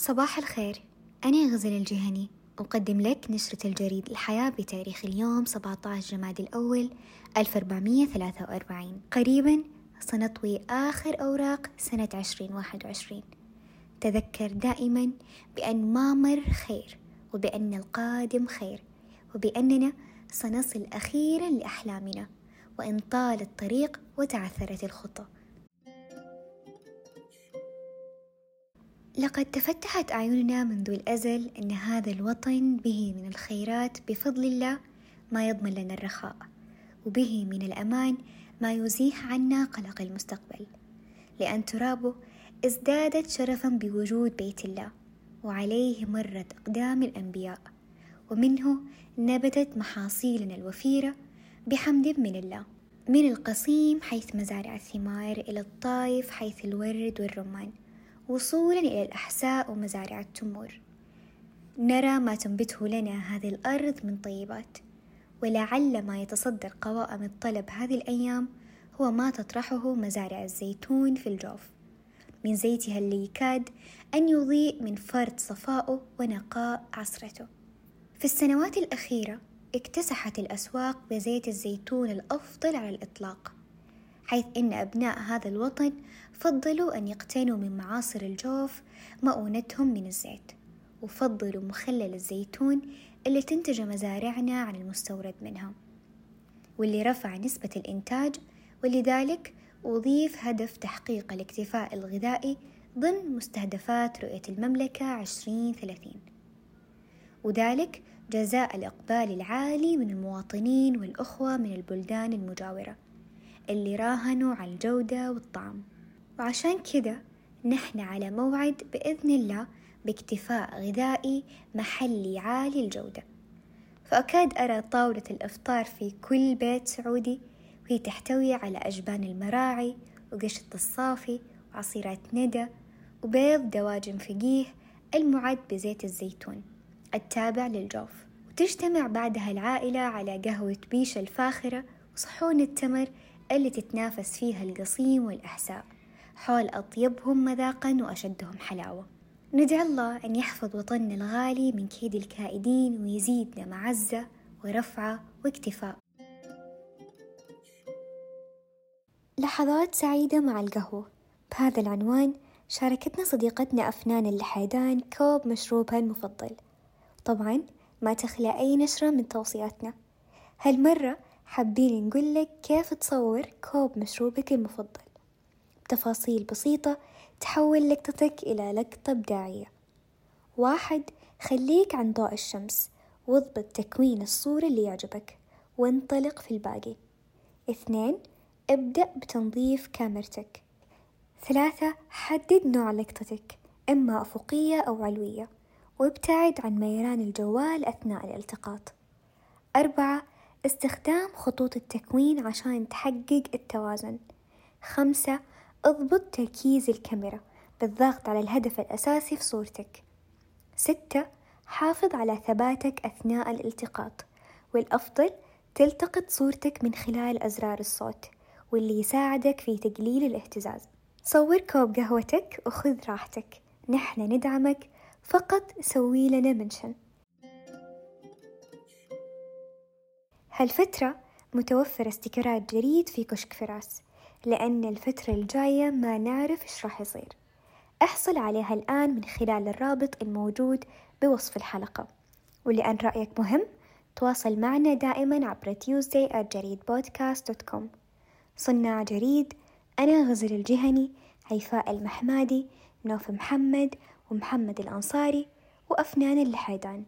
صباح الخير. أنا غزل الجهني. أقدم لك نشرة الجريد الحياة بتاريخ اليوم 17 جماد الأول 1443 قريبا سنطوي آخر أوراق سنة 2021 تذكر دائما بأن ما مر خير وبأن القادم خير وبأننا سنصل أخيرا لأحلامنا وإن طال الطريق وتعثرت الخطى. لقد تفتحت أعيننا منذ الأزل أن هذا الوطن به من الخيرات بفضل الله ما يضمن لنا الرخاء وبه من الأمان ما يزيح عنا قلق المستقبل. لأن ترابه ازدادت شرفا بوجود بيت الله وعليه مرت أقدام الأنبياء ومنه نبتت محاصيلنا الوفيرة بحمد من الله من القصيم حيث مزارع الثمار إلى الطايف حيث الورد والرمان. وصولا إلى الأحساء ومزارع التمور. نرى ما تنبته لنا هذه الأرض من طيبات ولعل ما يتصدر قوائم الطلب هذه الأيام هو ما تطرحه مزارع الزيتون في الجوف. من زيتها اللي يكاد أن يضيء من فرط صفائه ونقاء عصرته. في السنوات الأخيرة اكتسحت الأسواق بزيت الزيتون الأفضل على الإطلاق. حيث إن أبناء هذا الوطن فضلوا أن يقتنوا من معاصر الجوف مؤونتهم من الزيت وفضلوا مخلل الزيتون اللي تنتج مزارعنا عن المستورد منها واللي رفع نسبة الإنتاج ولذلك أضيف هدف تحقيق الاكتفاء الغذائي ضمن مستهدفات رؤية المملكة عشرين ثلاثين. وذلك جزاء الإقبال العالي من المواطنين والأخوة من البلدان المجاورة. اللي راهنوا على الجودة والطعم. وعشان كذا نحن على موعد بإذن الله باكتفاء غذائي محلي عالي الجودة. فأكاد أرى طاولة الإفطار في كل بيت سعودي وهي تحتوي على أجبان المراعي وقشط الصافي وعصيرات ندى وبيض دواجن فقيه المعد بزيت الزيتون التابع للجوف. وتجتمع بعدها العائلة على قهوة بيشة الفاخرة وصحون التمر اللي تتنافس فيها القصيم والأحساء. حول أطيبهم مذاقا وأشدهم حلاوة. ندعي الله أن يحفظ وطننا الغالي من كيد الكائدين ويزيدنا معزة ورفعة واكتفاء. لحظات سعيدة مع القهوة. بهذا العنوان شاركتنا صديقتنا أفنان اللحيدان كوب مشروبها المفضل. طبعا ما تخلى أي نشرة من توصياتنا. هالمرة حابين نقول لك كيف تصور كوب مشروبك المفضل؟ بتفاصيل بسيطة تحول لقطتك إلى لقطة إبداعية واحد خليك عن ضوء الشمس واضبط تكوين الصورة اللي يعجبك وانطلق في الباقي. اثنين ابدأ بتنظيف كاميرتك. ثلاثة حدد نوع لقطتك إما أفقية أو علوية وابتعد عن ميلان الجوال أثناء الالتقاط. أربعة استخدام خطوط التكوين عشان تحقق التوازن. خمسة اضبط تركيز الكاميرا بالضغط على الهدف الأساسي في صورتك. ستة حافظ على ثباتك أثناء الالتقاط. والأفضل تلتقط صورتك من خلال أزرار الصوت واللي يساعدك في تقليل الاهتزاز. صور كوب قهوتك وخذ راحتك. نحن ندعمك. فقط سوي لنا mention. هالفترة متوفر استيكرات جريد في كشك فراس لأن الفترة الجاية ما نعرف إيش راح يصير. أحصل عليها الآن من خلال الرابط الموجود بوصف الحلقة. ولأن رأيك مهم تواصل معنا دائما عبر tuesday@jareedpodcast.com صناع جريد أنا غزل الجهني هيفاء المحمادي نوف محمد ومحمد الأنصاري وأفنان اللحيدان.